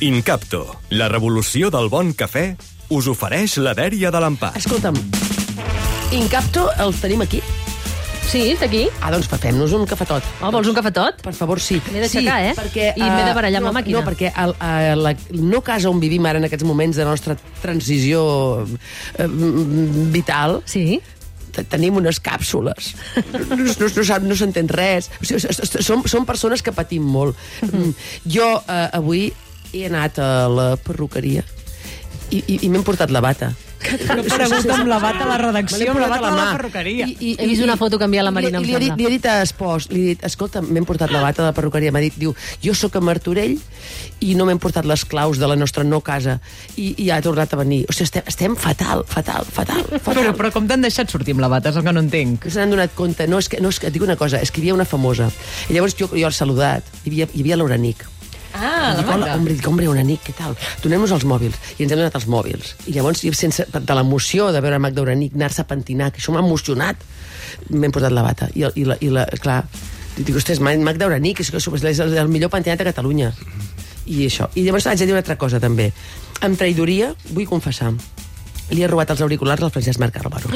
Incapto, la revolució del bon cafè, us ofereix la dèria de l'empat. Escolta'm, Incapto el tenim aquí? Sí, està aquí. Ah, doncs fem-nos un cafetot. Oh, vols un cafetot? Per favor, sí. M'he d'aixecar, sí, eh? Perquè, I m'he de eh, barallar amb no, la màquina. No, perquè el, uh, la, no casa on vivim ara en aquests moments de la nostra transició uh, vital, Sí. te- tenim unes càpsules. No, no, no, sap- no s'entén res. O sigui, som, som persones que patim molt. Mm. Jo uh, avui he anat a la perruqueria i, i, i m'hem portat la bata. No pregunta amb la bata a la redacció, amb la bata a la mà. perruqueria. He vist una foto que envia la Marina, li, li, he dit, sembla. li he dit a Espòs, li he dit, escolta, m'hem portat la bata de la perruqueria, m'ha dit, diu, jo sóc a Martorell i no m'hem portat les claus de la nostra no casa i, i ha tornat a venir. O sigui, estem, estem fatal, fatal, fatal, fatal. Però, però com t'han deixat sortir amb la bata? És el que no entenc. se n'han donat compte. No, és que, no, és que et dic una cosa, és que hi havia una famosa. I llavors jo, jo l'he saludat. Hi havia, hi havia l'Uranic. Ah, Dic, hola, hombre, dic, hombre, Uranic, què tal? Donem-nos els mòbils. I ens hem donat els mòbils. I llavors, sense, de l'emoció de veure Magda Uranic anar-se a pentinar, que això m'ha emocionat, m'hem posat la bata. I, i, la, i la, clar, dic, ostres, Magda Uranic, és, és, és el, el millor pentinat de Catalunya. I això. I llavors haig de dir una altra cosa, també. Amb traïdoria, vull confessar, li he robat els auriculars al Francesc Marc Álvaro.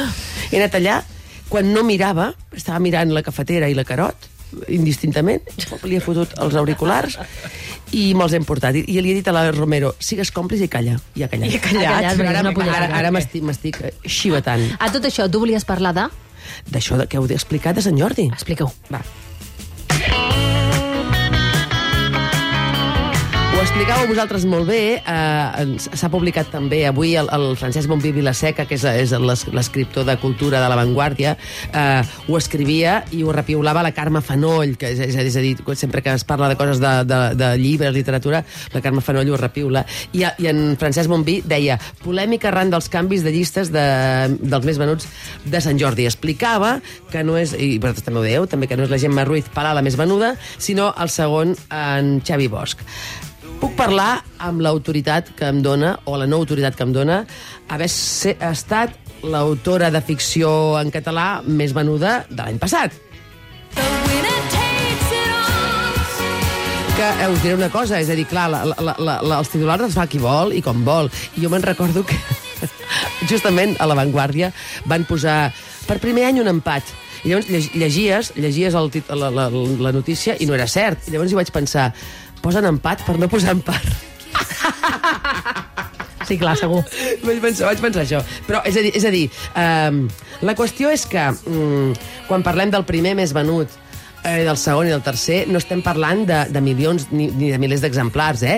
He anat allà, quan no mirava, estava mirant la cafetera i la carot, indistintament, li he fotut els auriculars i me'ls hem portat. I, I li he dit a la Romero, sigues còmplice i calla. I ha callat. I ha callat. Ha callat, Ara, ara, ara m'estic xivetant. A tot això, tu volies parlar de... D'això que heu explicat de Sant Jordi. Explica-ho. Va. Explicàveu vosaltres molt bé. Eh, S'ha publicat també avui el, el Francesc Bonví Vilaseca, que és, és l'es- l'escriptor de cultura de La Vanguardia, eh, ho escrivia i ho repiulava la Carme Fanoll, que és, és, a dir, sempre que es parla de coses de, de, de llibres, literatura, la Carme Fanoll ho repiula. I, I en Francesc Bonví deia polèmica arran dels canvis de llistes de, dels més venuts de Sant Jordi. Explicava que no és, i vosaltres també ho dèieu, també que no és la Gemma Ruiz Palà la més venuda, sinó el segon, en Xavi Bosch. Puc parlar amb l'autoritat que em dona, o la no autoritat que em dona, haver ser, estat l'autora de ficció en català més venuda de l'any passat. que eh, us diré una cosa, és a dir, clar, la, la, la, la, els titulars els fa qui vol i com vol. I jo me'n recordo que justament a l'avantguàrdia van posar per primer any un empat. I llavors lleg- llegies, llegies el, tit- la, la, la notícia i no era cert. I llavors hi vaig pensar, posen empat per no posar empat. Sí, clar, segur. vaig, pensar, vaig pensar això. Però, és a dir, és a dir um, la qüestió és que um, quan parlem del primer més venut eh, del segon i del tercer, no estem parlant de, de milions ni, ni de milers d'exemplars, eh?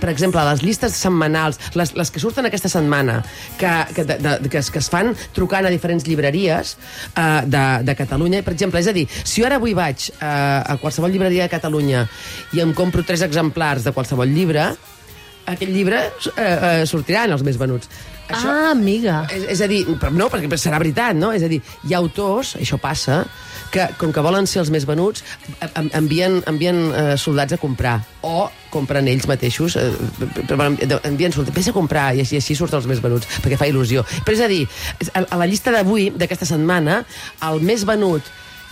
Per exemple, les llistes setmanals, les, les que surten aquesta setmana, que, que, de, de, que, es, que es fan trucant a diferents llibreries eh, de, de Catalunya, per exemple, és a dir, si jo ara avui vaig eh, a qualsevol llibreria de Catalunya i em compro tres exemplars de qualsevol llibre, aquell llibre eh, eh, sortirà en els més venuts. Ah, amiga. És, és a dir, però no, perquè serà veritat, no? És a dir, hi ha autors, això passa, que com que volen ser els més venuts, en- envien, envien eh, soldats a comprar, o compren ells mateixos, eh, envien soldats, vés a comprar, i així, així surten els més venuts, perquè fa il·lusió. Però és a dir, a, a la llista d'avui, d'aquesta setmana, el més venut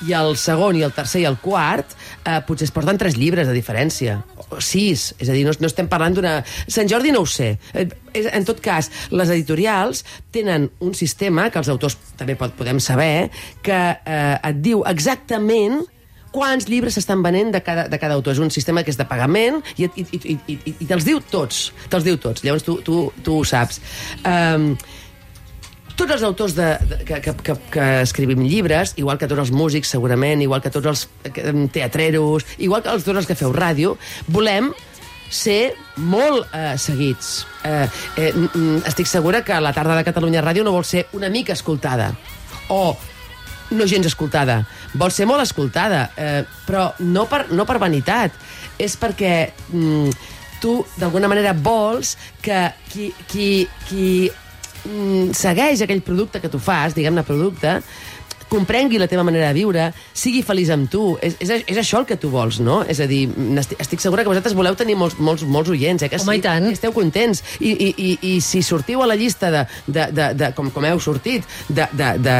i el segon i el tercer i el quart eh, potser es porten tres llibres de diferència sis, és a dir, no, no estem parlant d'una... Sant Jordi no ho sé Eh, en tot cas, les editorials tenen un sistema que els autors també pot, podem saber que eh, et diu exactament quants llibres s'estan venent de cada, de cada autor. És un sistema que és de pagament i, i, i, i, i, te'ls diu tots. Te'ls diu tots. Llavors tu, tu, tu ho saps. Um, tots els autors de, de, que, que, que, que escrivim llibres, igual que tots els músics, segurament, igual que tots els teatreros, igual que els, tots els que feu ràdio, volem ser molt eh, seguits. Eh, eh, estic segura que la tarda de Catalunya Ràdio no vol ser una mica escoltada. O no gens escoltada. Vol ser molt escoltada, eh, però no per, no per vanitat. És perquè mm, tu, d'alguna manera, vols que qui, qui, qui segueix aquell producte que tu fas, diguem-ne producte, comprengui la teva manera de viure, sigui feliç amb tu. És, és, és això el que tu vols, no? És a dir, estic, estic segura que vosaltres voleu tenir molts, molts, molts oients, eh? Que Home, sí, i tant. que esteu contents. I, i, i, i si sortiu a la llista de, de, de, de com, com heu sortit, de, de, de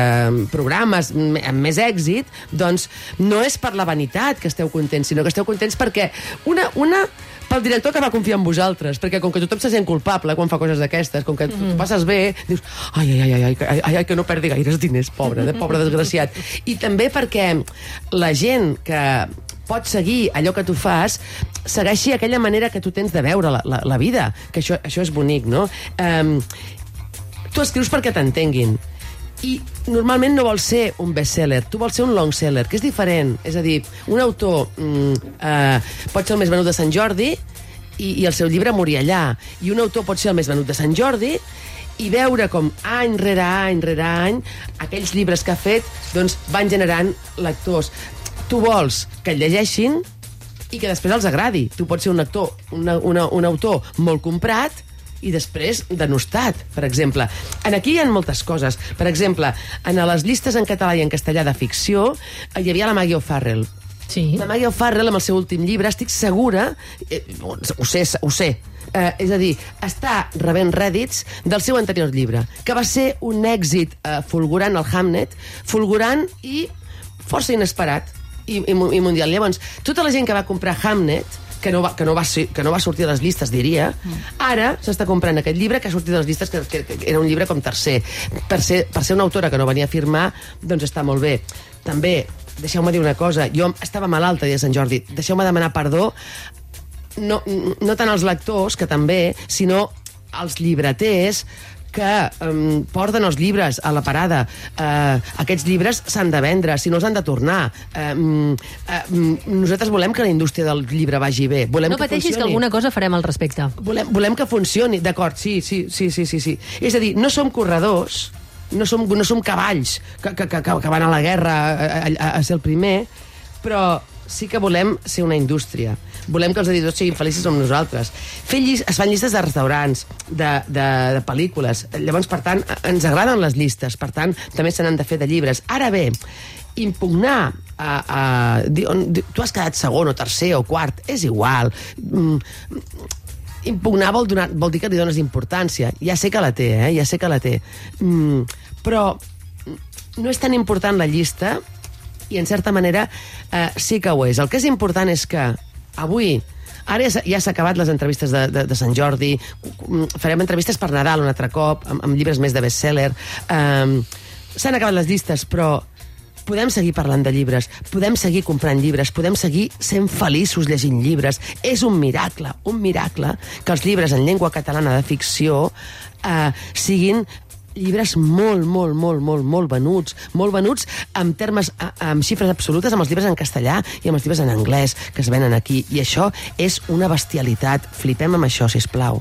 programes amb més èxit, doncs no és per la vanitat que esteu contents, sinó que esteu contents perquè una, una pel director que va confiar en vosaltres, perquè com que tothom se sent culpable quan fa coses d'aquestes, com que mm. -hmm. passes bé, dius, ai, ai, ai, ai, ai, ai, ai, que no perdi gaires diners, pobre, de pobre desgraciat. I també perquè la gent que pot seguir allò que tu fas, segueixi aquella manera que tu tens de veure la, la, la vida, que això, això és bonic, no? Um, tu escrius perquè t'entenguin, i normalment no vol ser un bestseller, tu vols ser un long seller, que és diferent. És a dir, un autor mm, eh, pot ser el més venut de Sant Jordi i, i el seu llibre morir allà. I un autor pot ser el més venut de Sant Jordi i veure com any rere any rere any aquells llibres que ha fet doncs, van generant lectors. Tu vols que el llegeixin i que després els agradi. Tu pots ser un actor, una, una, un autor molt comprat i després denostat, per exemple. En aquí hi ha moltes coses. Per exemple, en les llistes en català i en castellà de ficció eh, hi havia la Maggie O'Farrell. Sí. La Maggie O'Farrell, amb el seu últim llibre, estic segura, eh, ho sé, ho sé, eh, és a dir, està rebent rèdits del seu anterior llibre, que va ser un èxit eh, fulgurant al Hamnet, fulgurant i força inesperat i, i, i mundial. Llavors, tota la gent que va comprar Hamnet, que no va, que no va, ser, que no va sortir a les llistes, diria, ara s'està comprant aquest llibre que ha sortit a les llistes, que, que, que era un llibre com tercer. Per ser, per ser una autora que no venia a firmar, doncs està molt bé. També, deixeu-me dir una cosa, jo estava malalta dia de Sant Jordi, deixeu-me demanar perdó no, no tant als lectors, que també, sinó als llibreters que um, porten els llibres a la parada. Uh, aquests llibres s'han de vendre, si no els han de tornar. Uh, uh, nosaltres volem que la indústria del llibre vagi bé. Volem No que pateixis que funcioni. alguna cosa farem al respecte. Volem, volem que funcioni, d'acord, sí, sí, sí, sí, sí, sí. És a dir, no som corredors, no som, no som cavalls que, que, que, que van a la guerra a, a, a ser el primer, però sí que volem ser una indústria. Volem que els editors siguin feliços amb nosaltres. Fer llis es fan llistes de restaurants, de, de, de pel·lícules. Llavors, per tant, ens agraden les llistes. Per tant, també se n'han de fer de llibres. Ara bé, impugnar a, a, dir, on, dir, tu has quedat segon o tercer o quart, és igual. Mm, impugnar vol, donar, vol dir que li dones importància. Ja sé que la té, eh? ja sé que la té. Mm, però no és tan important la llista i, en certa manera, eh, sí que ho és. El que és important és que avui Ara ja ja s'ha acabat les entrevistes de, de, de Sant Jordi, farem entrevistes per Nadal un altre cop, amb, amb llibres més de bestseller. Um, S'han acabat les llistes, però podem seguir parlant de llibres, podem seguir comprant llibres, podem seguir sent feliços llegint llibres. És un miracle, un miracle que els llibres en llengua catalana de ficció eh, siguin llibres molt, molt, molt, molt, molt venuts, molt venuts amb termes, amb xifres absolutes, amb els llibres en castellà i amb els llibres en anglès que es venen aquí. I això és una bestialitat. Flipem amb això, si plau.